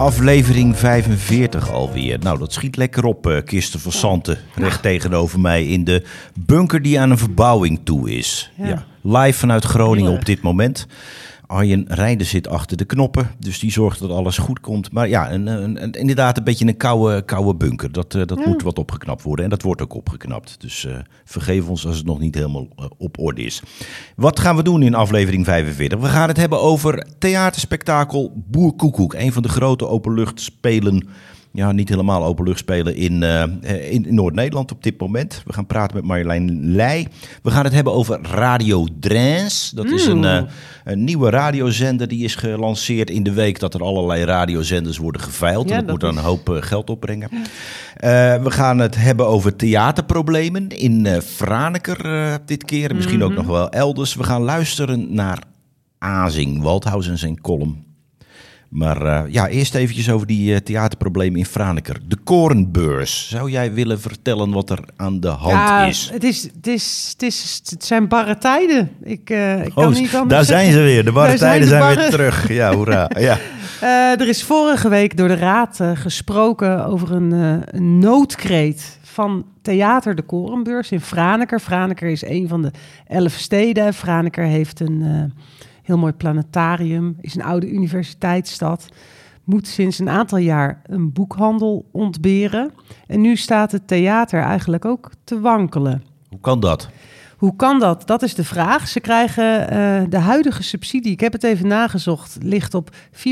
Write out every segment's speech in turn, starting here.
Aflevering 45 alweer. Nou, dat schiet lekker op, uh, Kirsten van Santen. Recht tegenover mij in de bunker die aan een verbouwing toe is. Ja. Live vanuit Groningen op dit moment. Arjen Rijden zit achter de knoppen, dus die zorgt dat alles goed komt. Maar ja, een, een, een, inderdaad een beetje een koude, koude bunker. Dat, uh, dat moet wat opgeknapt worden en dat wordt ook opgeknapt. Dus uh, vergeef ons als het nog niet helemaal uh, op orde is. Wat gaan we doen in aflevering 45? We gaan het hebben over theaterspektakel Boer Koekoek. Een van de grote openluchtspelen ja, niet helemaal openlucht spelen in, uh, in, in Noord-Nederland op dit moment. We gaan praten met Marjolein Leij. We gaan het hebben over Radio Drens. Dat is een, uh, een, nieuwe radiozender die is gelanceerd in de week dat er allerlei radiozenders worden geveild. Ja, dat, dat moet dan is... een hoop uh, geld opbrengen. Ja. we gaan het hebben over theaterproblemen in Franeker dit keer. Misschien mm -hmm. ook nog wel elders. We gaan luisteren naar Azing, Waldhaus en zijn column. Maar uh, ja, eerst eventjes over die uh, theaterproblemen in Franeker. De Korenbeurs. Zou jij willen vertellen wat er aan de hand ja, is? Het, is, het, is, het, is, het zijn barre tijden. Ik, uh, ik kan oh, niet anders Daar zijn ze weer. De barre tijden zijn weer terug. Ja, hoera. ja. er is vorige week door de Raad gesproken over een, een noodkreet van Theater de Korenbeurs in Franeker. Franeker is een van de elf steden. Franeker heeft een heel mooi planetarium, is een oude universiteitsstad. Moet sinds een aantal jaar een boekhandel ontberen. En nu staat het theater eigenlijk ook te wankelen. Hoe kan dat? Hoe kan dat? Dat is de vraag. Ze krijgen uh, de huidige subsidie, ik heb het even nagezocht, ligt op 466.000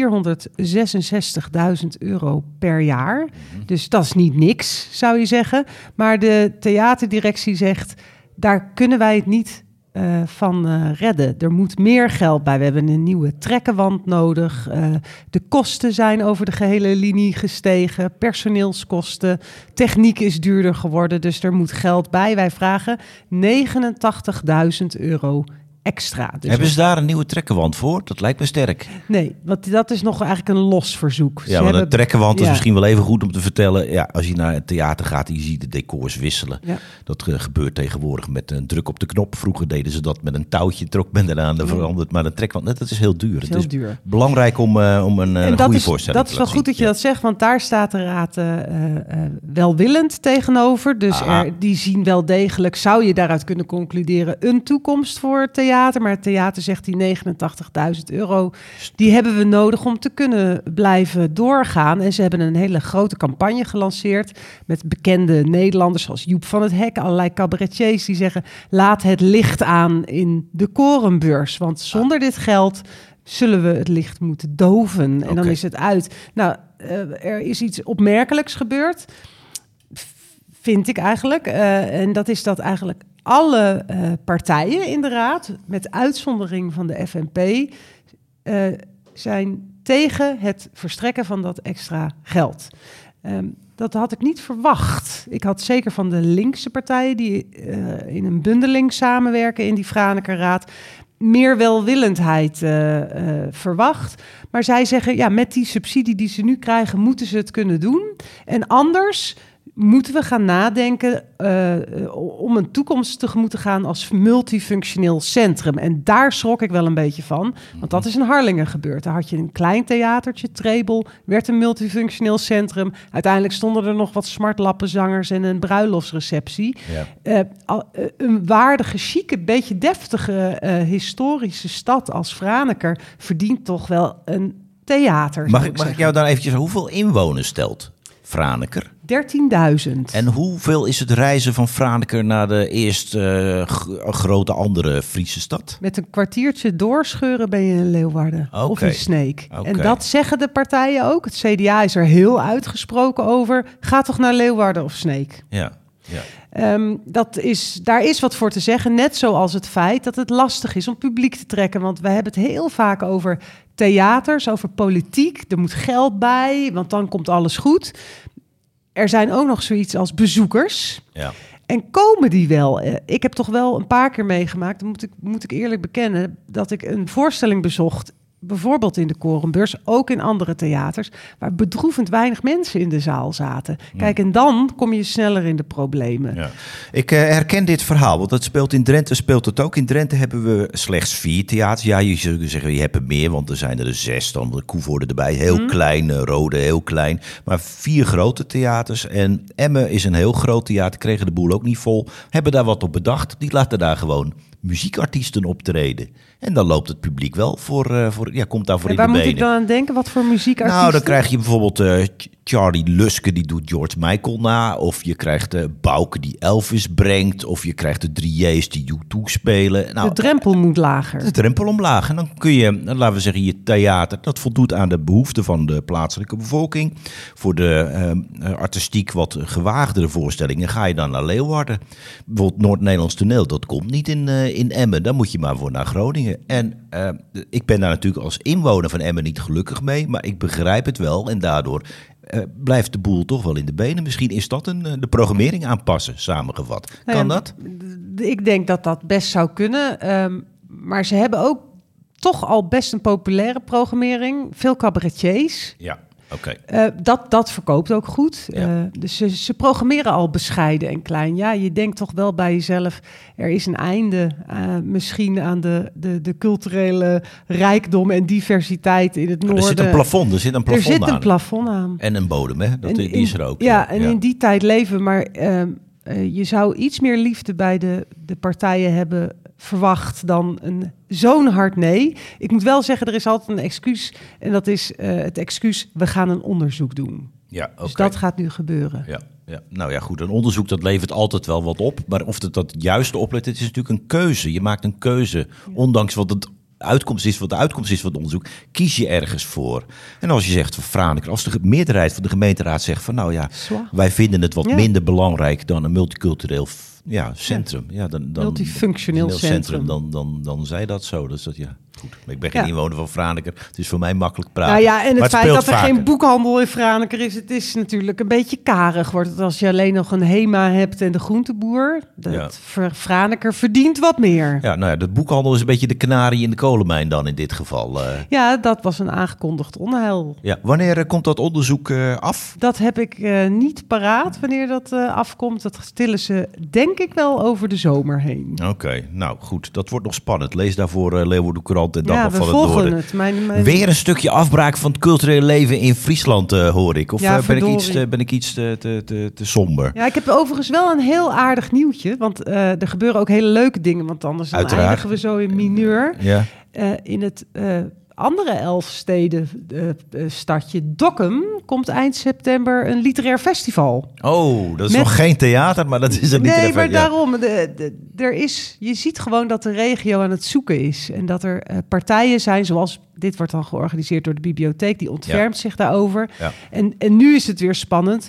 euro per jaar. Mm -hmm. Dus dat is niet niks, zou je zeggen. Maar de theaterdirectie zegt, daar kunnen wij het niet uh, van uh, redden. Er moet meer geld bij. We hebben een nieuwe trekkenwand nodig. Uh, de kosten zijn over de gehele linie gestegen. Personeelskosten. Techniek is duurder geworden. Dus er moet geld bij. Wij vragen 89.000 euro extra. Dus Hebben ze daar een nieuwe trekkenwand voor? Dat lijkt me sterk. Nee, want dat is nog eigenlijk een los verzoek. Ja, want een trekkenwand ja. is misschien wel even goed om te vertellen. Ja, als je naar het theater gaat en je ziet de decors wisselen. Ja. Dat gebeurt tegenwoordig met een druk op de knop. Vroeger deden ze dat met een touwtje, trok men eraan, ja. veranderd. Maar een trekkenwand, dat is heel duur. Is het heel is duur. belangrijk om, uh, om een, en een dat goede is, voorstelling Dat is wel te goed dat je dat zegt, want daar staat de raad uh, welwillend tegenover. Dus er, die zien wel degelijk, zou je daaruit kunnen concluderen, een toekomst voor het theater. Maar het theater zegt die 89.000 euro, die hebben we nodig om te kunnen blijven doorgaan. En ze hebben een hele grote campagne gelanceerd met bekende Nederlanders zoals Joep van het Hek, allerlei cabaretiers die zeggen, laat het licht aan in de korenbeurs. Want zonder dit geld zullen we het licht moeten doven en okay. dan is het uit. Nou, uh, er is iets opmerkelijks gebeurd, vind ik eigenlijk. Uh, en dat is dat eigenlijk alle uh, partijen in de raad, met uitzondering van de FNP, uh, zijn tegen het verstrekken van dat extra geld. Um, dat had ik niet verwacht. Ik had zeker van de linkse partijen die uh, in een bundeling samenwerken in die Franekerraad meer welwillendheid verwacht. Maar zij zeggen, ja, met die subsidie die ze nu krijgen, moeten ze het kunnen doen. En anders moeten we gaan nadenken uh, om een toekomst tegemoet te gaan als multifunctioneel centrum. En daar schrok ik wel een beetje van, want dat is in Harlingen gebeurd. Daar had je een klein theatertje, Trebel, werd een multifunctioneel centrum. Uiteindelijk stonden er nog wat smartlappenzangers en een bruiloftsreceptie. Ja. Uh, een waardige, chique, beetje deftige historische stad als Franeker verdient toch wel een theater. Mag ik, mag ik jou dan eventjes... Hoeveel inwoners stelt Franeker? 13.000. En hoeveel is het reizen van Franeker naar de eerste uh, grote andere Friese stad? Met een kwartiertje doorscheuren ben je in Leeuwarden okay. of in Sneek. Okay. En dat zeggen de partijen ook. Het CDA is er heel uitgesproken over. Ga toch naar Leeuwarden of Sneek? Ja. Ja. Um, dat is, daar is wat voor te zeggen. Net zoals het feit dat het lastig is om publiek te trekken. Want we hebben het heel vaak over theaters, over politiek. Er moet geld bij, want dan komt alles goed er zijn ook nog zoiets als bezoekers. Ja. En komen die wel? Eh, ik heb toch wel een paar keer meegemaakt, moet ik, moet ik eerlijk bekennen, dat ik een voorstelling bezocht bijvoorbeeld in de Korenbeurs, ook in andere theaters, waar bedroevend weinig mensen in de zaal zaten. Kijk, en dan kom je sneller in de problemen. Ja. Ik uh, herken dit verhaal, want dat speelt in Drenthe, speelt het ook. In Drenthe hebben we slechts vier theaters. Ja, je zou zeggen, je hebt er meer, want er zijn er zes, dan de Koevoorde erbij. Heel mm. klein, Rode heel klein. Maar vier grote theaters. En Emmen is een heel groot theater, kregen de boel ook niet vol. Hebben daar wat op bedacht, die laten daar gewoon muziekartiesten optreden. En dan loopt het publiek wel voor, uh, voor ja, komt daar voor en in de benen. Waar moet ik dan aan denken? Wat voor muziekartiesten? Nou, dan krijg je bijvoorbeeld uh, Charlie Luske, die doet George Michael na. Of je krijgt uh, Bouke, die Elvis brengt. Of je krijgt de 3J's die U2 spelen. Nou, de drempel moet lager. De drempel omlaag. En dan kun je, laten we zeggen, je theater... dat voldoet aan de behoeften van de plaatselijke bevolking. Voor de uh, artistiek wat gewaagdere voorstellingen ga je dan naar Leeuwarden. Bijvoorbeeld Noord-Nederlands toneel, dat komt niet in, in Emmen. Dan moet je maar voor naar Groningen. En ik ben daar natuurlijk als inwoner van Emmen niet gelukkig mee... maar ik begrijp het wel en daardoor uh, blijft de boel toch wel in de benen. Misschien is dat een, de programmering aanpassen, samengevat. Kan nou ja, dat? Ik denk dat dat best zou kunnen. Um, maar ze hebben ook toch al best een populaire programmering. Veel cabaretiers. Ja. Okay. Uh, dat, dat verkoopt ook goed. Ja. Uh, dus ze, ze, programmeren al bescheiden en klein. Ja, je denkt toch wel bij jezelf, er is een einde uh, misschien aan de, de, de culturele rijkdom en diversiteit in het noorden. Er zit een plafond, er zit een plafond aan. Er zit aan. een plafond aan. En een bodem, hè? Dat, en, die is er ook. Ja, ja. en in die tijd leven, maar ehm, je zou iets meer liefde bij de, de partijen hebben verwacht dan een zo'n hard nee. Ik moet wel zeggen, er is altijd een excuus. En dat is uh, het excuus, we gaan een onderzoek doen. Ja, okay. Dus dat gaat nu gebeuren. Ja, ja, nou ja, goed. Een onderzoek dat levert altijd wel wat op. Maar of het dat juiste oplevert, het is natuurlijk een keuze. Je maakt een keuze, ja. ondanks wat het uitkomst is, wat de uitkomst is van het onderzoek, kies je ergens voor. En als je zegt van Franeker, als de meerderheid van de gemeenteraad zegt van nou ja, Zwaar. wij vinden het wat ja. minder belangrijk dan een multicultureel ja, centrum. Ja, dan, dan, Multifunctioneel centrum. centrum. Dan, dan, dan zei dat zo. Dus dat ja. Goed, maar ik ben geen ja. inwoner van Franeker. Het is voor mij makkelijk praten. Nou ja, en het, het feit dat er vaker. geen boekhandel in Franeker is, het is natuurlijk een beetje karig. Wordt het als je alleen nog een HEMA hebt en de groenteboer. Dat ja. Franeker verdient wat meer. Ja, nou ja, de boekhandel is een beetje de kanarie in de kolenmijn dan in dit geval. Uh. Ja, dat was een aangekondigd onheil. Ja, wanneer uh, komt dat onderzoek uh, af? Dat heb ik niet paraat, wanneer dat afkomt. Dat stillen ze denk ik wel over de zomer heen. Oké, okay, nou goed. Dat wordt nog spannend. Lees daarvoor Leeuwarden Courant en ja, van het volgen Noorden. het. Mijn, mijn... Weer een stukje afbraak van het culturele leven in Friesland, uh, hoor ik. Of ja, uh, ben, ik iets, te, ben ik iets te, te, te, te, somber? Ja, ik heb overigens wel een heel aardig nieuwtje. Want uh, er gebeuren ook hele leuke dingen. Want anders dan eindigen we zo in mineur. Ja. in het andere elfsteden uh, stadje Dokkum komt eind september een literair festival. Oh, dat is Met... nog geen theater, maar dat is een literair Nee, maar ja. daarom. De, de, er is, je ziet gewoon dat de regio aan het zoeken is. En dat er uh, partijen zijn, zoals dit wordt dan georganiseerd door de bibliotheek, die ontfermt ja. zich daarover. Ja. En, en nu is het weer spannend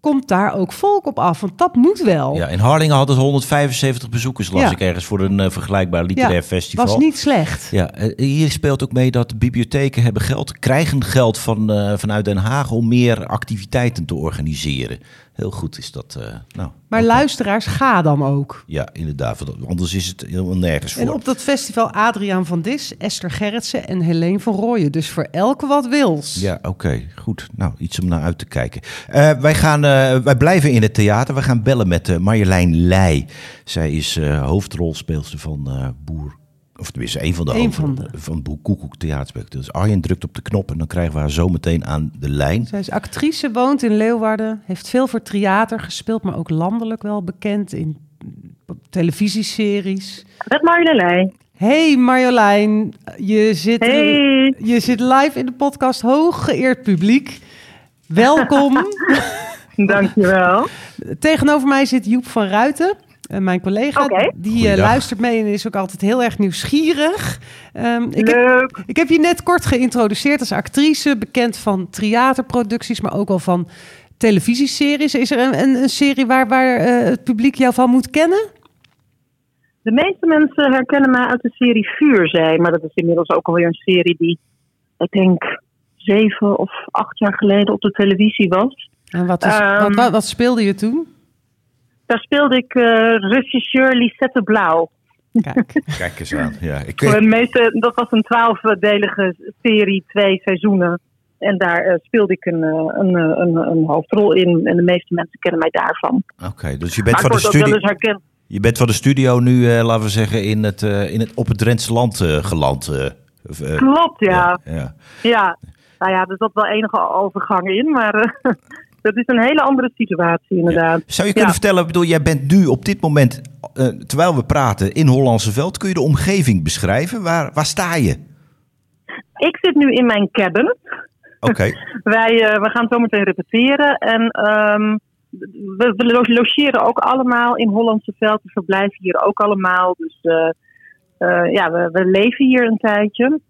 komt daar ook volk op af. Want dat moet wel. Ja, in Harlingen hadden ze 175 bezoekers, las ja. ik ergens, voor een uh, vergelijkbaar literair ja, festival. was niet slecht. Ja, uh, hier speelt ook mee dat bibliotheken hebben geld, krijgen geld van, uh, vanuit Den Haag om meer activiteiten te organiseren. Heel goed is dat. Uh, nou, maar luisteraars, ga dan ook. Ja, inderdaad. Anders is het helemaal nergens voor. En op dat festival Adriaan van Dis, Esther Gerritsen en Helene van Rooyen. Dus voor elke wat wils. Ja, oké. Okay, goed. Nou, iets om naar uit te kijken. Uh, wij, gaan, uh, wij blijven in het theater. We gaan bellen met Marjolein Leij. Zij is hoofdrolspeelster van Boer of tenminste, een van de, een van, de. van Boek Koekoek. Dus Arjen drukt op de knop en dan krijgen we haar zo meteen aan de lijn. Zij is actrice, woont in Leeuwarden, heeft veel voor theater gespeeld, maar ook landelijk wel bekend in televisieseries. Met Marjolein. Hey Marjolein, je zit hey. Je zit live in de podcast Hooggeëerd publiek. Welkom. Dankjewel. Tegenover mij zit Joep van Ruiten. Uh, mijn collega, die uh, luistert mee en is ook altijd heel erg nieuwsgierig. Um, ik, Heb, ik heb je net kort geïntroduceerd als actrice, bekend van theaterproducties, maar ook wel van televisieseries. Is er een, een, een serie waar, waar uh, het publiek jou van moet kennen? De meeste mensen herkennen mij uit de serie Vuurzij, maar dat is inmiddels ook alweer een serie die, ik denk, zeven of acht jaar geleden op de televisie was. En wat, is, um, wat, wat, speelde je toen? Daar speelde ik uh, regisseur Lisette Blauw. Kijk. Kijk eens aan. Ja, ik weet... meeste, dat was een twaalfdelige serie, twee seizoenen. En daar uh, speelde ik een, uh, een, een, een, hoofdrol in. En de meeste mensen kennen mij daarvan. Oké, dus je bent van de studio. Je bent van de studio nu, laten we zeggen, in het, in het, op het Drentse land geland. Klopt, ja. ja. ja. ja. Nou ja, er zat wel enige overgang in, maar dat is een hele andere situatie inderdaad. Zou je kunnen vertellen, bedoel, jij bent nu op dit moment, uh, terwijl we praten, in Hollandse Veld. Kun je de omgeving beschrijven? Waar, waar sta je? Ik zit nu in mijn cabin. Oké. Wij uh, we gaan zometeen repeteren en um, we, we, logeren ook allemaal in Hollandse Veld. We verblijven hier ook allemaal. Dus uh, ja, we, we leven hier een tijdje.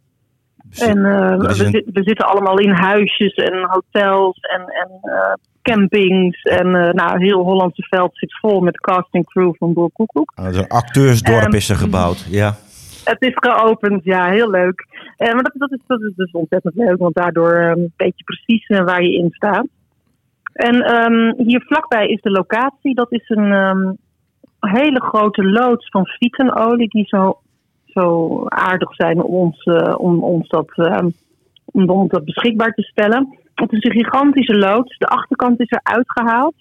En uh, we, we, zitten allemaal in huisjes en hotels en, en uh, campings. En uh, nou, heel Hollandse veld zit vol met casting crew van Boer Koekoek. Ah, een acteursdorp um, is er gebouwd, ja. Het is geopend, ja, heel leuk. Maar dat, dat, is, dat is dus ontzettend leuk, want daardoor een beetje precies waar je in staat. En um, hier vlakbij is de locatie. Dat is een um, hele grote loods van fietenolie die zo zo aardig zijn om ons, uh, om, ons dat, uh, om dat beschikbaar te stellen. Het is een gigantische loods. De achterkant is eruit gehaald.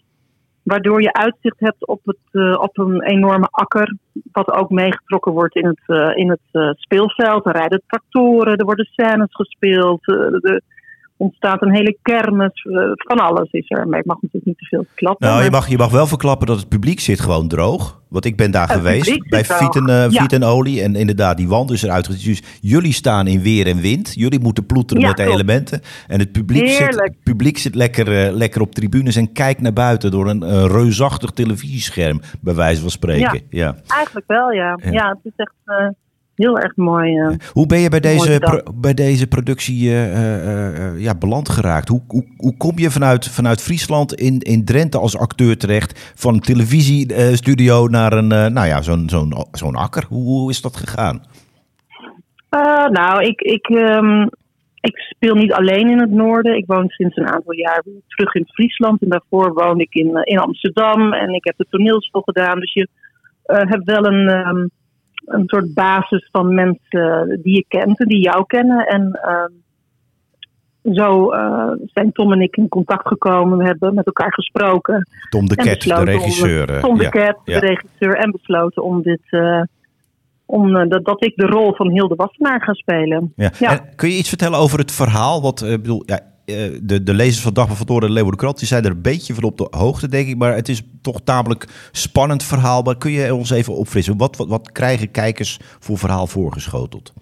Waardoor je uitzicht hebt op, het, uh, op een enorme akker. Wat ook meegetrokken wordt in het, in het speelveld. Er rijden tractoren, er worden scènes gespeeld. Ontstaat een hele kermis. van alles is er. Maar ik mag natuurlijk niet te veel verklappen. Nou, je mag, je mag wel verklappen dat het publiek zit gewoon droog. Want ik ben daar geweest bij Fiet en, uh, ja. en Olie. En inderdaad, die wand is eruit. Dus jullie staan in weer en wind. Jullie moeten ploeteren met de elementen. En het publiek zit, publiek zit lekker, uh, lekker op tribunes en kijkt naar buiten door een uh, reusachtig televisiescherm, bij wijze van spreken. Ja, eigenlijk wel, ja. Ja, het is echt heel erg mooi. Uh, hoe ben je bij deze, pro, bij deze productie uh, uh, ja, beland geraakt? Hoe, hoe, hoe kom je vanuit, vanuit Friesland in, in Drenthe als acteur terecht? Van een televisiestudio naar een, nou ja, zo'n zo'n zo'n akker. Hoe, hoe is dat gegaan? nou, ik, ik, um, ik speel niet alleen in het noorden. Ik woon sinds een aantal jaar terug in Friesland. En daarvoor woon ik in, in Amsterdam. En ik heb de toneelschool gedaan. Dus je hebt wel een... Um, een soort basis van mensen die je kent en die jou kennen. En uh, zo uh, zijn Tom en ik in contact gekomen. We hebben met elkaar gesproken. Tom de Ket, de regisseur. Om, Tom de Ket, de regisseur. En besloten om dit... Uh, om, dat, dat ik de rol van Hilde Wassenaar ga spelen. Ja. En kun je iets vertellen over het verhaal? Wat, bedoel, ja, eh, de, de lezers van Dagblad van Toren en Leeuwen de Krant, die zijn er een beetje van op de hoogte, denk ik. Maar het is toch tamelijk spannend verhaal. Maar kun je ons even opfrissen? Wat, wat, wat krijgen kijkers voor verhaal voorgeschoteld?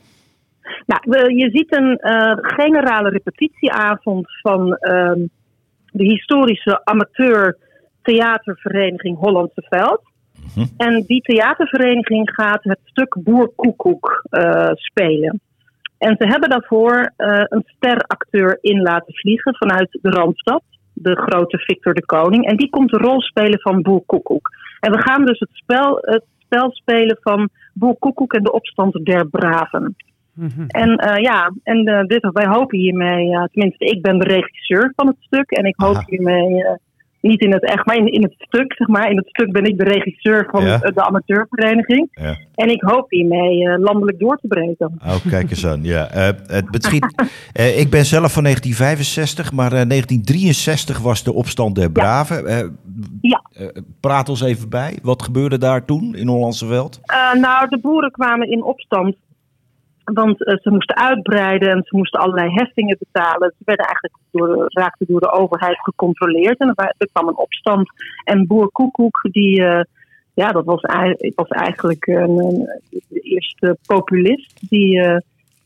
Nou, je ziet een uh, generale repetitieavond van uh, de historische amateur theatervereniging Hollandse Veld. Mhm. En die theatervereniging gaat het stuk Boer Koekoek uh, spelen. En ze hebben daarvoor uh, een steracteur in laten vliegen vanuit de Randstad, de grote Victor de Koning. En die komt de rol spelen van Boer Koekoek. En we gaan dus het spel, het spel spelen van Boer Koekoek en de opstand der Braven. Mhm. En uh, ja, en uh, dit, wij hopen hiermee, tenminste ik ben de regisseur van het stuk en ik hoop hiermee niet in het echt, maar in, in het stuk, zeg maar. In het stuk ben ik de regisseur van de amateurvereniging. Ja. En ik hoop hiermee uh, landelijk door te breken. Oh, kijk eens aan. Ja. Uh, het beschiet, uh, ik ben zelf van 1965, maar 1963 was de opstand der Braven. ja. praat ons even bij. Wat gebeurde daar toen in Hollandse Veld? nou, de boeren kwamen in opstand want uh, ze moesten uitbreiden en ze moesten allerlei heffingen betalen. Ze werden eigenlijk door, raakten door de overheid gecontroleerd. En er, kwam een opstand. En boer Koekoek, die, uh, ja, dat was, was eigenlijk een, de eerste populist. Die, uh,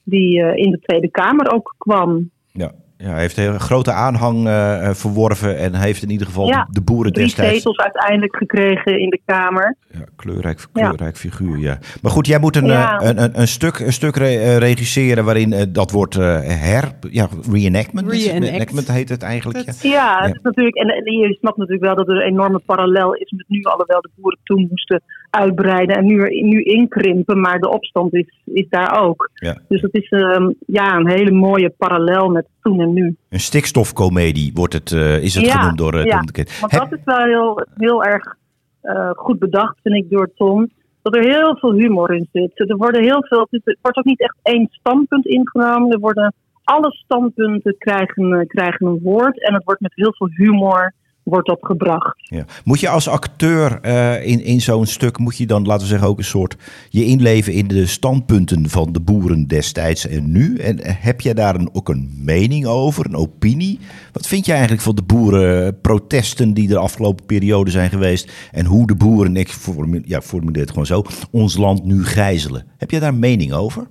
die in de Tweede Kamer ook kwam. Ja, ja, hij heeft een grote aanhang uh, verworven en heeft in ieder geval de, boeren drie destijds... zetels uiteindelijk gekregen in de Kamer. Ja, kleurrijk, kleurrijk figuur, ja. Maar goed, jij moet een, een, een, een, stuk, een stuk regisseren waarin uh, dat wordt her... Ja, reenactment. Reenactment heet het eigenlijk. ja, ja, Het is natuurlijk, en, en je snapt natuurlijk wel dat er een enorme parallel is met nu alhoewel de boeren toen moesten uitbreiden en nu, nu inkrimpen, maar de opstand is, is daar ook. Ja. Dus het is um, ja, een hele mooie parallel met toen en nu. Een stikstofcomedie wordt het, uh, is het genoemd door uh, ja, Tom de Want dat is wel heel, heel erg uh, goed bedacht, vind ik, door Tom. Dat er heel veel humor in zit. Er worden heel veel, het wordt ook niet echt één standpunt ingenomen. Er worden alle standpunten krijgen, krijgen een woord en het wordt met heel veel humor wordt opgebracht. Ja. Moet je als acteur uh, in, in zo'n stuk, moet je dan, laten we zeggen, ook een soort je inleven in de standpunten van de boeren destijds en nu? En heb jij daar een, ook een mening over, een opinie? Wat vind je eigenlijk van de boerenprotesten die de afgelopen periode zijn geweest en hoe de boeren, ik formuleer, ja, formuleer het gewoon zo, ons land nu gijzelen? Heb jij daar een mening over?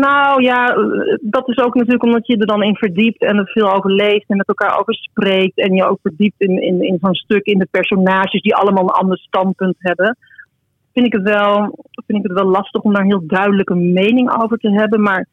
Nou ja, dat is ook natuurlijk omdat je er dan in verdiept en er veel over leest en met elkaar over spreekt. En je ook verdiept in, in, in zo'n stuk in de personages die allemaal een ander standpunt hebben. Vind ik, het wel, vind ik het wel lastig om daar heel duidelijke mening over te hebben. Maar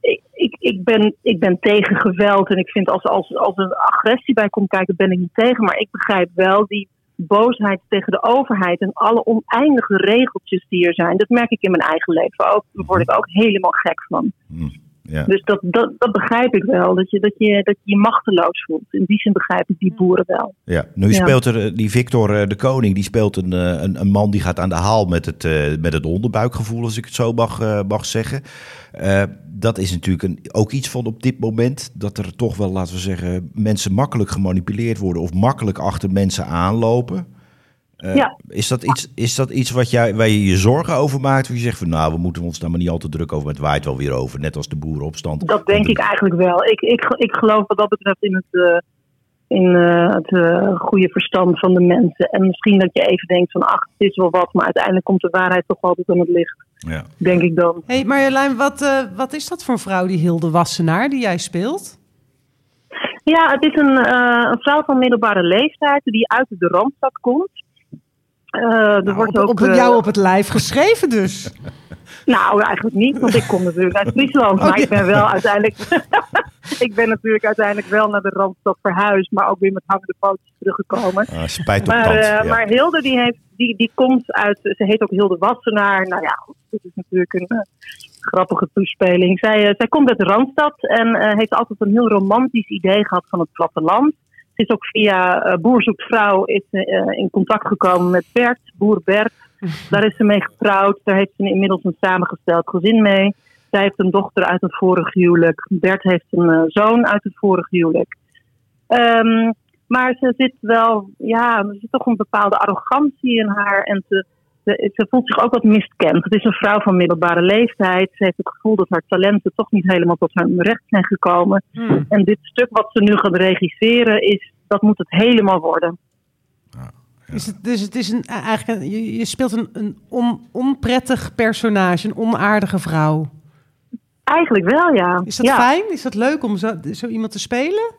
ik, ik, ik, ben, ik ben tegen geweld. En ik vind als, als, als er agressie bij komt kijken, ben ik niet tegen. Maar ik begrijp wel die boosheid tegen de overheid en alle oneindige regeltjes die er zijn. Dat merk ik in mijn eigen leven ook. Daar word ik ook helemaal gek van. Hmm, ja. Dus dat, dat, dat begrijp ik wel, dat je, dat, je, dat je je machteloos voelt. In die zin begrijp ik die boeren wel. Ja, nu speelt er eh, die Victor eh, de Koning, die speelt een, eh, een, een man die gaat aan de haal met het, met het onderbuikgevoel, als ik het zo mag, mag zeggen dat is natuurlijk een, ook iets van op dit moment dat er toch wel, laten we zeggen, mensen makkelijk gemanipuleerd worden of makkelijk achter mensen aanlopen. Uh, ja. is, dat iets, is dat iets wat jij, waar je je zorgen over maakt? Of je zegt van nou, we moeten ons daar maar niet al te druk over, het waait wel weer over, net als de boerenopstand. Dat denk ik eigenlijk wel. Ik, ik, ik geloof wat dat betreft in het, uh, in, uh, het goede verstand van de mensen. En misschien dat je even denkt van ach, het is wel wat, maar uiteindelijk komt de waarheid toch altijd aan het licht. Ja. Denk ik dan. hey Marjolein, wat, uh, wat is dat voor een vrouw, die Hilde Wassenaar, die jij speelt? Ja, het is een, uh, een vrouw van middelbare leeftijd die uit de Randstad komt. Uh, er nou, wordt op, ook, op jou op het lijf geschreven dus. Nou, eigenlijk niet, want ik kom natuurlijk uit Friesland. maar oh, ik ben wel uiteindelijk. ik ben natuurlijk uiteindelijk wel naar de Randstad verhuisd, maar ook weer met hangende foto's teruggekomen. Ah, spijt maar, uh, maar Hilde, die, heeft, die, die komt uit. Ze heet ook Hilde Wassenaar. Nou ja, dit is natuurlijk een uh, grappige toespeling. Zij, uh, zij komt uit de Randstad en heeft altijd een heel romantisch idee gehad van het platteland. Ze is ook via Boer zoekt vrouw is, in contact gekomen met Bert, boer Bert. Daar is ze mee getrouwd. Daar heeft ze inmiddels een samengesteld gezin mee. Zij heeft een dochter uit een vorig huwelijk. Bert heeft een uh, zoon uit het vorig huwelijk. Um, maar ze zit wel, ja, er zit toch een bepaalde arrogantie in haar. En ze, ze, ze, voelt zich ook wat miskend. Het is een vrouw van middelbare leeftijd. Ze heeft het gevoel dat haar talenten toch niet helemaal tot haar recht zijn gekomen. Hmm. En dit stuk wat ze nu gaat regisseren, is, dat moet het helemaal worden. Is het, dus het is een, eigenlijk je, je speelt een, een on, onprettig personage, een onaardige vrouw. Eigenlijk wel, ja. Is dat fijn? Is dat leuk om zo, zo iemand te spelen?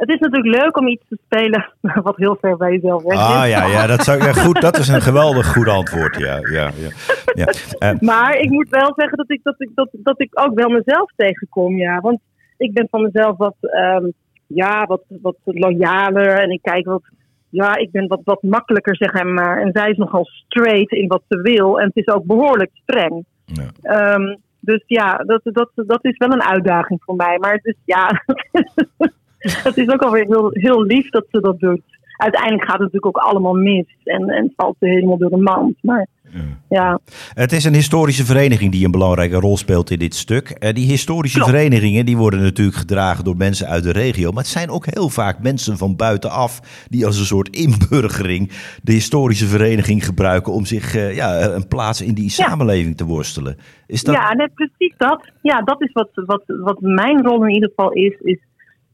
Het is natuurlijk leuk om iets te spelen wat heel ver bij jezelf weg is. Ah ja, ja, dat, zou, ja goed, dat is een geweldig goed antwoord. Ja, ja, ja, ja. Uh, maar ik moet wel zeggen dat ik, dat, ik, dat, dat ik ook wel mezelf tegenkom. Ja. Want ik ben van mezelf wat, um, ja, wat, wat loyaler en ik kijk wat ja, ik ben wat, wat makkelijker, zeg maar. En zij is nogal straight in wat ze wil. En het is ook behoorlijk streng. Ja. Um, dus ja, dat, dat, dat is wel een uitdaging voor mij. Maar het is, ja, het is ook alweer heel, heel lief dat ze dat doet. Uiteindelijk gaat het natuurlijk ook allemaal mis. En, en valt ze helemaal door de mand. Maar ja. Het is een historische vereniging die een belangrijke rol speelt in dit stuk. Uh, die historische verenigingen die worden natuurlijk gedragen door mensen uit de regio. Maar het zijn ook heel vaak mensen van buitenaf die als een soort inburgering de historische vereniging gebruiken om zich uh, ja, een plaats in die samenleving te worstelen. Is dat... Ja, net precies dat. Ja, dat is wat, wat, wat mijn rol in ieder geval is. is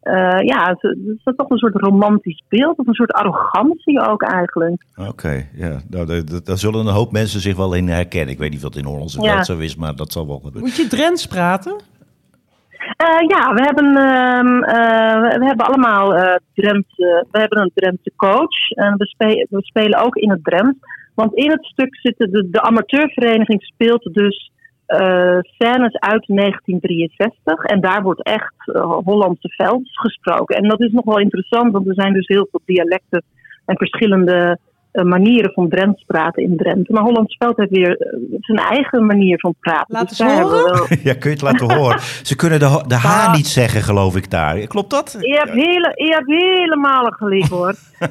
uh, ja, het, het, is toch een soort romantisch beeld of een soort arrogantie ook eigenlijk. Oké, ja. Nou, daar zullen een hoop mensen zich wel in herkennen. Ik weet niet of dat in Hollandse ja. zo is, maar dat zal wel gebeuren. Moet je Drents praten? Uh, ja, we hebben, uh, uh, we hebben allemaal Drentse, we hebben een Drentse coach. En we, spe we spelen ook in het Drents. Want in het stuk zitten de, de amateurvereniging speelt dus uh, scènes uit 1963. En daar wordt echt uh, Hollandse velds gesproken. En dat is nog wel interessant, want er zijn dus heel veel dialecten en verschillende manieren van Drents praten in Drenthe. Maar Hollands Veld heeft weer zijn eigen manier van praten. Laat dus eens horen. Wel... ja, kun je het laten horen? Ze kunnen de, de H niet zeggen, geloof ik daar. Klopt dat? Je hebt, hele, je hebt helemaal gelijk, hoor.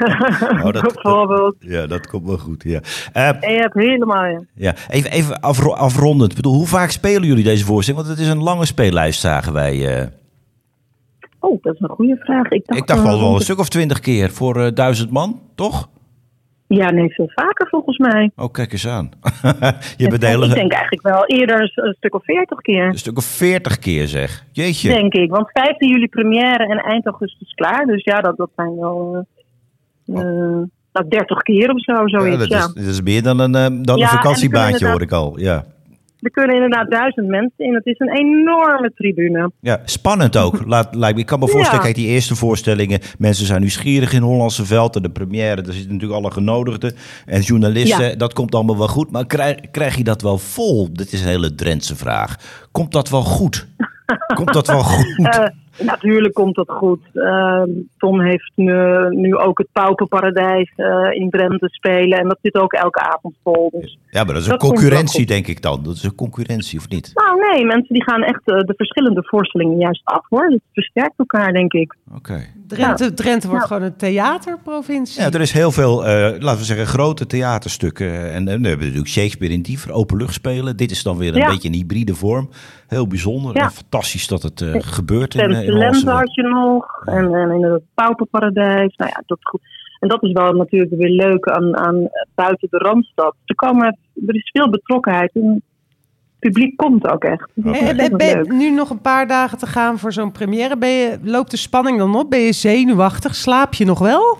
oh, dat, Bijvoorbeeld. ja, dat komt wel goed, ja. Uh, je hebt helemaal, ja. ja. Even, even afrondend. Ik bedoel, hoe vaak spelen jullie deze voorstelling? Want het is een lange speellijst, zagen wij... Uh... Oh, dat is een goede vraag. Ik dacht, ik dacht wel, wel een stuk of twintig keer voor uh, duizend man, toch? Ja, nee, veel vaker volgens mij. Oh, kijk eens aan. je bent Ik denk eigenlijk wel eerder een stuk of veertig keer. Een stuk of veertig keer zeg. Jeetje. Denk ik, want 15 juli première en eind augustus klaar. Dus ja, dat, dat zijn wel uh, uh, 30 keer of zo, zoiets. Ja, dat, Is, dat is meer dan een, uh, dan een vakantiebaantje, hoor ik al. Ja. Er kunnen inderdaad duizend mensen in. Het is een enorme tribune. Ja, spannend ook. Laat, lijkt Ik kan me voorstellen, kijk, die eerste voorstellingen. Mensen zijn nieuwsgierig in Hollandse veld. En de première, daar zitten natuurlijk alle genodigden. En journalisten, dat komt allemaal wel goed. Maar krijg, krijg je dat wel vol? Dit is een hele Drentse vraag. Komt dat wel goed? Komt dat wel goed? Uh, Natuurlijk komt dat goed. Uh, Tom heeft nu, nu ook het Pauperparadijs uh, in Drenthe spelen. En dat zit ook elke avond vol. Dus ja, maar dat is een concurrentie, denk ik dan. Dat is een concurrentie, of niet? Nou, nee. Mensen die gaan echt uh, de verschillende voorstellingen juist af, hoor. Het versterkt elkaar, denk ik. Oké. Drenthe, ja. Drenthe wordt gewoon een theaterprovincie. Ja, er is heel veel, laten we zeggen, grote theaterstukken. En we hebben natuurlijk Shakespeare in die openluchtspelen. Dit is dan weer een beetje een hybride vorm. Heel bijzonder en fantastisch dat het gebeurt in Lente had je nog. En, en in het Pauperparadijs. Nou ja, dat goed. En dat is wel natuurlijk weer leuk aan, aan buiten de Randstad. Er, komen, er is veel betrokkenheid. En publiek komt ook echt. Okay. ben, je nu nog een paar dagen te gaan voor zo'n première. Ben je, loopt de spanning dan op? Ben je zenuwachtig? Slaap je nog wel?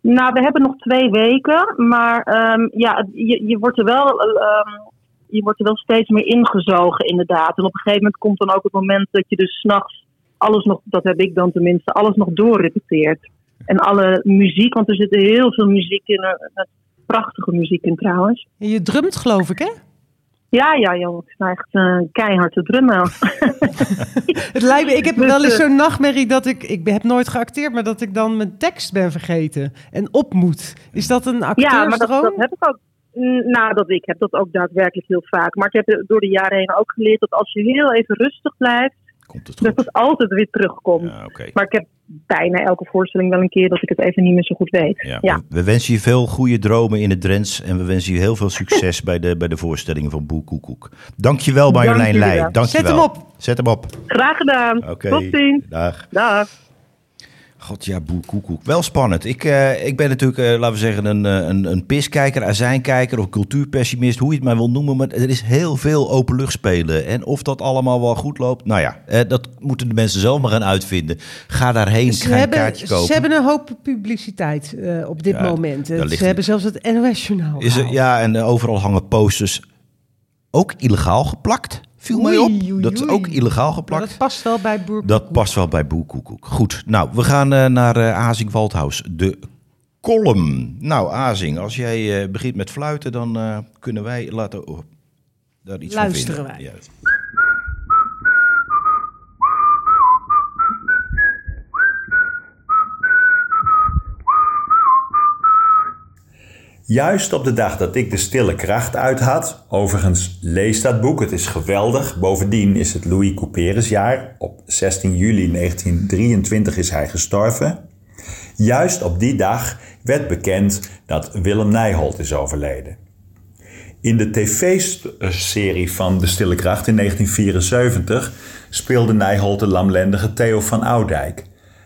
Nou, we hebben nog twee weken. Maar um, ja, je, je wordt er wel um, je wordt er wel steeds meer ingezogen, inderdaad. En op een gegeven moment komt dan ook het moment dat je dus s'nachts alles nog, dat heb ik dan tenminste, alles nog doorrepeteert. En alle muziek, want er zit heel veel muziek in, uh, prachtige muziek in trouwens. En je drumt geloof ik, hè? Ja, ja, joh. Ik sta echt uh, keihard te drummen. het lijkt me, ik heb dus, wel eens zo'n nachtmerrie dat ik, ik heb nooit geacteerd, maar dat ik dan mijn tekst ben vergeten en op moet. Is dat een acteursdroom? Ja, maar dat, dat heb ik ook. Nou, dat ik heb dat ook daadwerkelijk heel vaak. Maar ik heb door de jaren heen ook geleerd dat als je heel even rustig blijft, dat het altijd weer terugkomt. Ja, Maar ik heb bijna elke voorstelling wel een keer dat ik het even niet meer zo goed weet. Ja, We wensen je veel goede dromen in het Drents en we wensen je heel veel succes bij, de, bij de voorstellingen van Boer Koekoek. Dankjewel Marjolein Leij. Dankjewel. Zet hem op. Zet hem op. Graag gedaan. Okay. Tot ziens. Dag. Dag. God ja, boer koekoek. Wel spannend. Ik, uh, ik ben natuurlijk, uh, laten we zeggen, een, eh, een, een piskijker, azijnkijker of cultuurpessimist, hoe je het maar wil noemen. Maar er is heel veel openluchtspelen. En of dat allemaal wel goed loopt, nou ja, uh, dat moeten de mensen zelf maar gaan uitvinden. Ga daarheen, ze ga een kaartje kopen. Ze hebben een hoop publiciteit op dit ja, moment. Ze hebben zelfs het NOS-journaal Ja, en overal hangen posters. Ook illegaal geplakt. Viel mij op. dat is ook illegaal geplakt. dat past wel bij Boer Dat past wel bij Boer Koekoek. Goed, nou, we gaan uh, naar uh, Azing Waldhaus. De column. Nou, Azing, als jij uh, begint met fluiten, dan kunnen wij laten... Oh, daar iets Luisteren van wij. Juist op de dag dat ik de stille kracht uit had, overigens lees dat boek, het is geweldig. Bovendien is het Louis Couperus jaar. Op 16 juli 1923 is hij gestorven. Juist op die dag werd bekend dat Willem Nijholt is overleden. In de tv-serie van De Stille Kracht in 1974 speelde Nijholt de lamlendige Theo van Oudijk.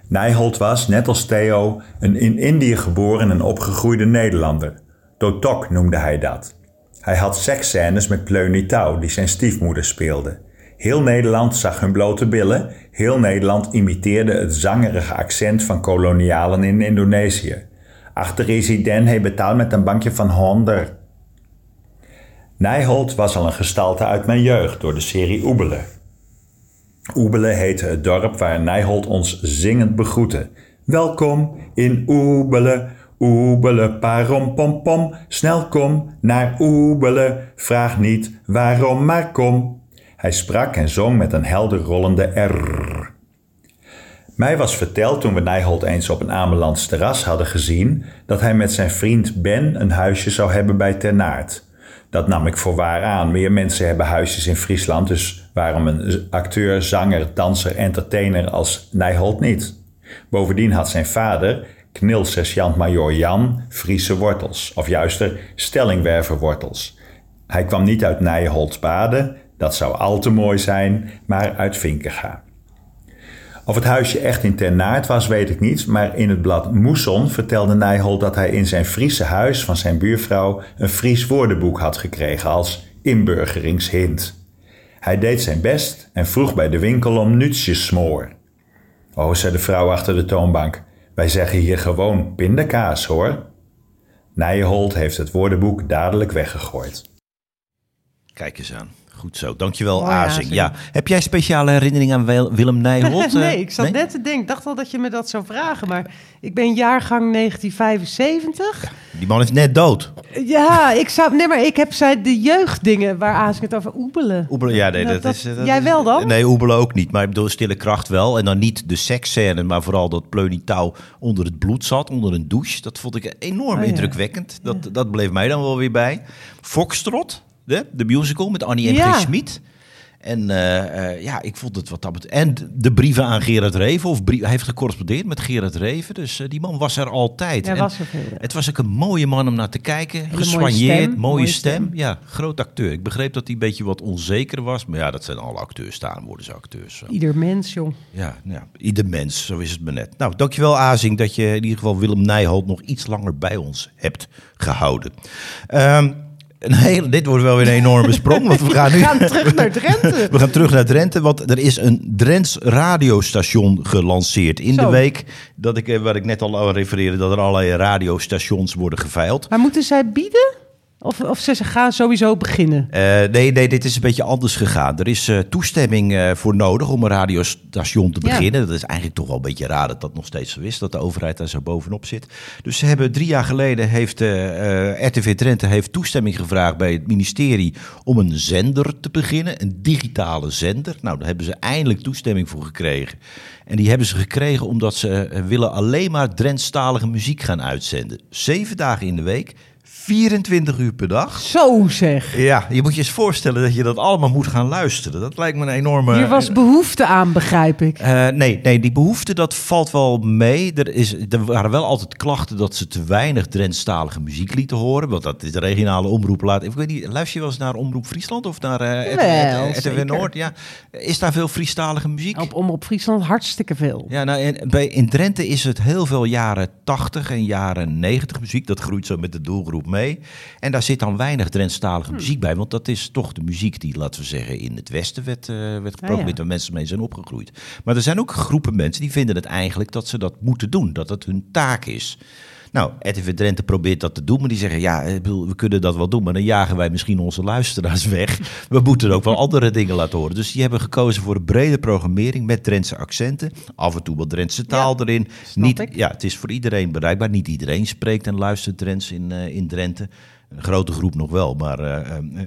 Nijholt was, net als Theo, een in Indië geboren en opgegroeide Nederlander. Totok noemde hij dat. Hij had seksscènes met Pleunitouw, die zijn stiefmoeder speelde. Heel Nederland zag hun blote billen. Heel Nederland imiteerde het zangerige accent van kolonialen in Indonesië. Achter resident hij betaald met een bankje van honder. Nijholt was al een gestalte uit mijn jeugd door de serie Oebelen. Oebelen heette het dorp waar Nijholt ons zingend begroette. Welkom in Oebelen, Oebelen, parom pom pom. Snel kom naar Oebelen, vraag niet waarom, maar kom. Hij sprak en zong met een helder rollende R. Mij was verteld toen we Nijholt eens op een Amelands terras hadden gezien dat hij met zijn vriend Ben een huisje zou hebben bij Ternaert. Dat nam ik voor waar aan. Meer mensen hebben huisjes in Friesland, dus waarom een acteur, zanger, danser, entertainer als Nijholt niet? Bovendien had zijn vader, knil-sergeant-major Jan, Friese wortels, of juister stellingwerverwortels. Hij kwam niet uit Nijholtsbade, dat zou al te mooi zijn, maar uit Vinkega. Of het huisje echt in Ternaert was, weet ik niet, maar in het blad Moeson vertelde Nijholt dat hij in zijn Friese huis van zijn buurvrouw een Fries woordenboek had gekregen als inburgeringshint. Hij deed zijn best en vroeg bij de winkel om nutsjesmoor. Oh, zei de vrouw achter de toonbank, wij zeggen hier gewoon pindakaas hoor. Nijholt heeft het woordenboek dadelijk weggegooid. Kijk eens aan. Goed zo, dankjewel Mooi, Azing. Ja. Heb jij speciale herinneringen aan Willem Nijholt? nee, eh? ik zat net te denken, dacht al dat je me dat zou vragen, maar ik ben jaargang 1975. die man is net dood. Ja, ik zou, nee, maar ik heb zij de jeugddingen waar Azing het over oebelen. Oebelen, ja, nee, dat, is. jij wel dan? Nee, oebelen ook niet, maar ik bedoel stille kracht wel. En dan niet de seksscène, maar vooral dat Pleunitouw onder het bloed zat, onder een douche. Dat vond ik enorm oh, indrukwekkend. Dat, dat bleef mij dan wel weer bij. Foxtrot, de, de musical met Annie M. G. Schmid. En uh, uh, ja, ik vond het wat dat betreft. En de brieven aan Gerard Reven. Of brief, hij heeft gecorrespondeerd met Gerard Reven. Dus uh, die man was er altijd. Ja, was er het was ook een mooie man om naar te kijken. Gesoigneerd, mooie, stem. stem. Ja, groot acteur. Ik begreep dat hij een beetje wat onzeker was. Maar ja, dat zijn alle acteurs. Staan worden ze acteurs. Zo. Ieder mens, joh. Ja, ja, ieder mens. Zo is het me net. Nou, dankjewel Azing dat je in ieder geval Willem Nijholt nog iets langer bij ons hebt gehouden. Um, Nee, dit wordt wel weer een enorme sprong. Want we gaan, nu, we gaan terug naar Drenthe. We gaan terug naar Drenthe, want er is een Drents radiostation gelanceerd. In de week dat ik, eh, waar ik net al refereerde, dat er allerlei radiostations worden geveild. Maar moeten zij bieden? Of, of ze gaan sowieso beginnen? Uh, nee, nee, dit is een beetje anders gegaan. Er is uh, toestemming uh, voor nodig om een radiostation te beginnen. Ja. Dat is eigenlijk toch wel een beetje raar dat dat nog steeds zo is. Dat de overheid daar zo bovenop zit. Dus ze hebben drie jaar geleden heeft RTV Drenthe heeft toestemming gevraagd bij het ministerie om een zender te beginnen. Een digitale zender. Nou, daar hebben ze eindelijk toestemming voor gekregen. En die hebben ze gekregen omdat ze willen alleen maar Drentstalige muziek gaan uitzenden. Zeven dagen in de week 24 uur per dag. Zo zeg. Ja, je moet je eens voorstellen dat je dat allemaal moet gaan luisteren. Dat lijkt me een enorme... Hier was behoefte aan, begrijp ik. Uh, nee, nee, die behoefte dat valt wel mee. Er, is, er waren wel altijd klachten dat ze te weinig Drentstalige muziek lieten horen. Want dat is de regionale omroep laat. Ik weet niet, luister je wel eens naar Omroep Friesland of naar uh, Noord? Ja. Is daar veel Friestalige muziek? Op Omroep Friesland hartstikke veel. Ja, nou, in, bij, in Drenthe is het heel veel jaren 80 en jaren 90 muziek. Dat groeit zo met de doelgroep mee. En daar zit dan weinig Drentstalige hmm. muziek bij. Want dat is toch de muziek die, laten we zeggen, in het Westen werd, uh, werd geprobeerd. Ah, Waar mensen mee zijn opgegroeid. Maar er zijn ook groepen mensen die vinden het eigenlijk dat ze dat moeten doen. Dat het hun taak is. Nou, RTV Drenthe probeert dat te doen, maar die zeggen, ja, we kunnen dat wel doen, maar dan jagen wij misschien onze luisteraars weg. We moeten ook wel andere dingen laten horen. Dus die hebben gekozen voor een brede programmering met Drentse accenten, af en toe wat Drentse taal erin. Niet, ja, het is voor iedereen bereikbaar. Niet iedereen spreekt en luistert Drents in, uh, in Drenthe. Een grote groep nog wel, maar uh,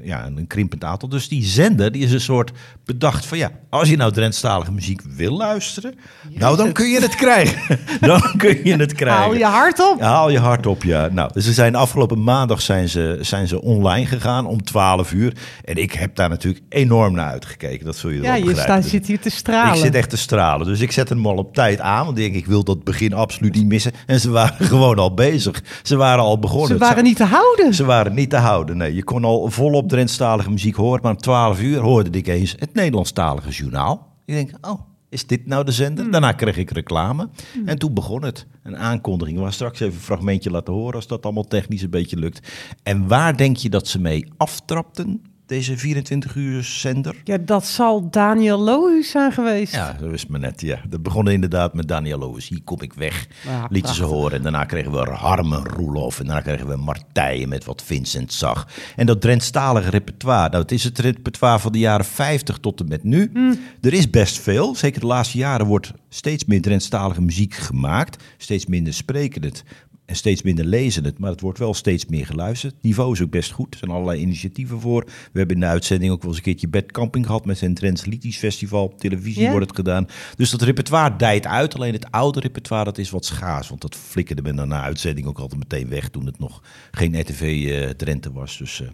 ja, een krimpend aantal. Dus die zender die is een soort bedacht van ja, als je nou Drentstalige muziek wil luisteren, nou dan kun je het krijgen. dan kun je het krijgen. Haal je hart op. haal je hart op, ja. Nou, dus ze zijn afgelopen maandag zijn ze, zijn ze online gegaan om 12 uur. En ik heb daar natuurlijk enorm naar uitgekeken. Dat zul je Ja, je staat, zit hier te stralen. Ik zit echt te stralen. Dus ik zet hem al op tijd aan. Want ik denk, ik wil dat begin absoluut niet missen. En ze waren gewoon al bezig. Ze waren al begonnen. Ze waren niet te houden. Ze waren niet te houden. Nee, je kon al volop Drentstalige muziek horen. Maar om 12 uur hoorde ik eens het Nederlandstalige journaal. Ik denk, oh, is dit nou de zender? Hmm. Daarna kreeg ik reclame. En toen begon het. Een aankondiging. We gaan straks even een fragmentje laten horen als dat allemaal technisch een beetje lukt. En waar denk je dat ze mee aftrapten? Deze 24 uur zender? Ja, dat zal Daniel Lohuis zijn geweest. Ja, dat is me net. Ja. Dat begon inderdaad met Daniel Lohuis. Hier kom ik weg. Ja, Lieten ze horen. En daarna kregen we Harmen Roelof. En daarna kregen we Martijen met wat Vincent zag. En dat Drentstalige repertoire. Nou, het is het repertoire van de jaren 50 tot en met nu. Hmm. Er is best veel. Zeker de laatste jaren wordt steeds meer Drentstalige muziek gemaakt. Steeds minder spreken het en steeds minder lezen het, maar het wordt wel steeds meer geluisterd. Het niveau is ook best goed. Er zijn allerlei initiatieven voor. We hebben in de uitzending ook wel eens een keertje bedcamping gehad met zijn Trends Litis Festival. Op televisie wordt het gedaan. Dus dat repertoire dijt uit. Alleen het oude repertoire dat is wat schaars. Want dat flikkerde men dan na uitzending ook altijd meteen weg toen het nog geen RTV uh, Drenthe was. Dus, uh.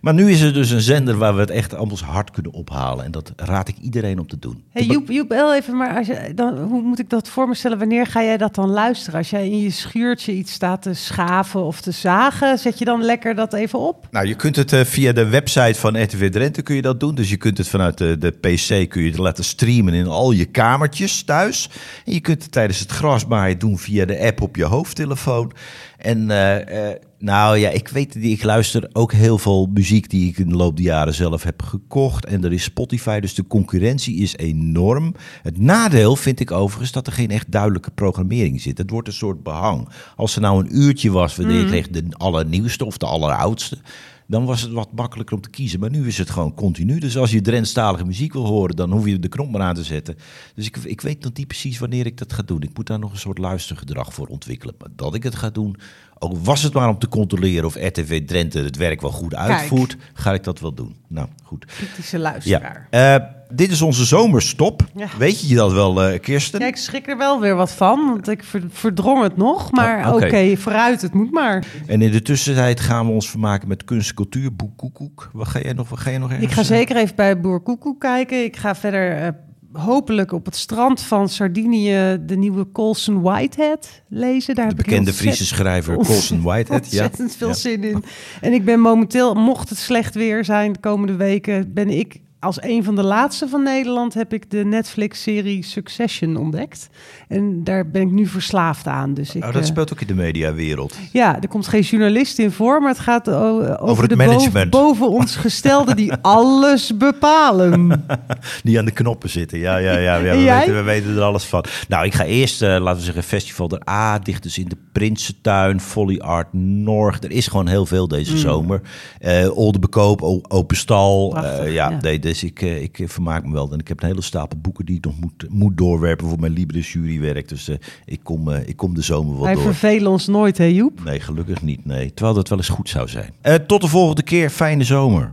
Maar nu is er dus een zender waar we het echt allemaal hard kunnen ophalen. En dat raad ik iedereen om te doen. Hey, Joep, Joep, even, maar als je, dan, hoe moet ik dat voor me stellen? Wanneer ga jij dat dan luisteren? Als jij in je schuurtje iets te schaven of te zagen, zet je dan lekker dat even op? Nou, je kunt het uh, via de website van RTV Drenthe kun je dat doen. Dus je kunt het vanuit de, de PC kun je het laten streamen in al je kamertjes thuis. En je kunt het tijdens het grasmaaien doen via de app op je hoofdtelefoon. En uh, uh, nou ja, ik weet, ik luister ook heel veel muziek die ik in de loop der jaren zelf heb gekocht. En er is Spotify, dus de concurrentie is enorm. Het nadeel vind ik overigens dat er geen echt duidelijke programmering zit. Het wordt een soort behang. Als er nou een uurtje was wanneer mm. je kreeg de allernieuwste of de alleroudste dan was het wat makkelijker om te kiezen. Maar nu is het gewoon continu. Dus als je Drentstalige muziek wil horen, dan hoef je de knop maar aan te zetten. Dus ik, ik weet nog niet precies wanneer ik dat ga doen. Ik moet daar nog een soort luistergedrag voor ontwikkelen. Maar dat ik het ga doen, ook was het maar om te controleren of RTV Drenthe het werk wel goed uitvoert, ga ik dat wel doen. Nou, goed. Kritische luisteraar. Ja. Uh, dit is onze zomerstop. Weet je dat wel, uh, Kirsten? Ja, ik schrik er wel weer wat van, want ik verdrong het nog. Maar oh, oké, vooruit, het moet maar. En in de tussentijd gaan we ons vermaken met kunst en cultuur. Boek Koekoek. Wat ga jij nog, wat ga je nog ergens? Ik ga zeker even bij Boer Koekoek kijken. Ik ga verder... Uh, hopelijk op het strand van Sardinië de nieuwe Colson Whitehead lezen. Daar de bekende Friese schrijver Colson Whitehead. ja. ontzettend veel zin in. En ik ben momenteel, mocht het slecht weer zijn de komende weken, ben ik als een van de laatste van Nederland heb ik de Netflix-serie Succession ontdekt. En daar ben ik nu verslaafd aan. Dus ik, oh, dat speelt ook in de mediawereld. Ja, er komt geen journalist in voor, maar het gaat over, over de management. Boven, ons gestelden die alles bepalen. die aan de knoppen zitten. Ja, ja, ja. ja we, weten, we, weten, er alles van. Nou, ik ga eerst, uh, laten we zeggen, Festival der A, Dichters in de Prinsentuin, Folly Art Norg. Er is gewoon heel veel deze mm. zomer. Uh, Oldenbekoop, Open Stal. Uh, ja, ja. Dus ik, ik vermaak me wel. En ik heb een hele stapel boeken die ik nog moet, moet doorwerpen voor mijn Libris jurywerk. Dus ik, kom, ik kom de zomer wel Wij door. Wij vervelen ons nooit, hè Joep? Nee, gelukkig niet. Nee. Terwijl dat wel eens goed zou zijn. tot de volgende keer. Fijne zomer.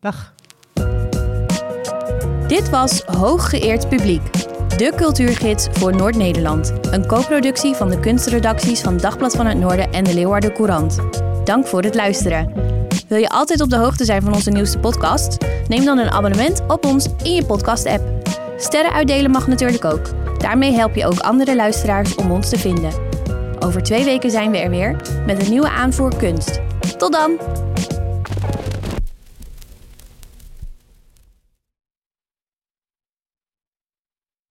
Dag. Dit was Hooggeëerd Publiek de cultuurgids voor Noord-Nederland. Een co-productie van de kunstredacties van Dagblad van het Noorden en de Leeuwarden Courant. Dank voor het luisteren. Wil je altijd op de hoogte zijn van onze nieuwste podcast? Neem dan een abonnement op ons in je podcast-app. Sterren uitdelen mag natuurlijk ook. Daarmee help je ook andere luisteraars om ons te vinden. Over twee weken zijn we er weer met een nieuwe aanvoer kunst. Tot dan!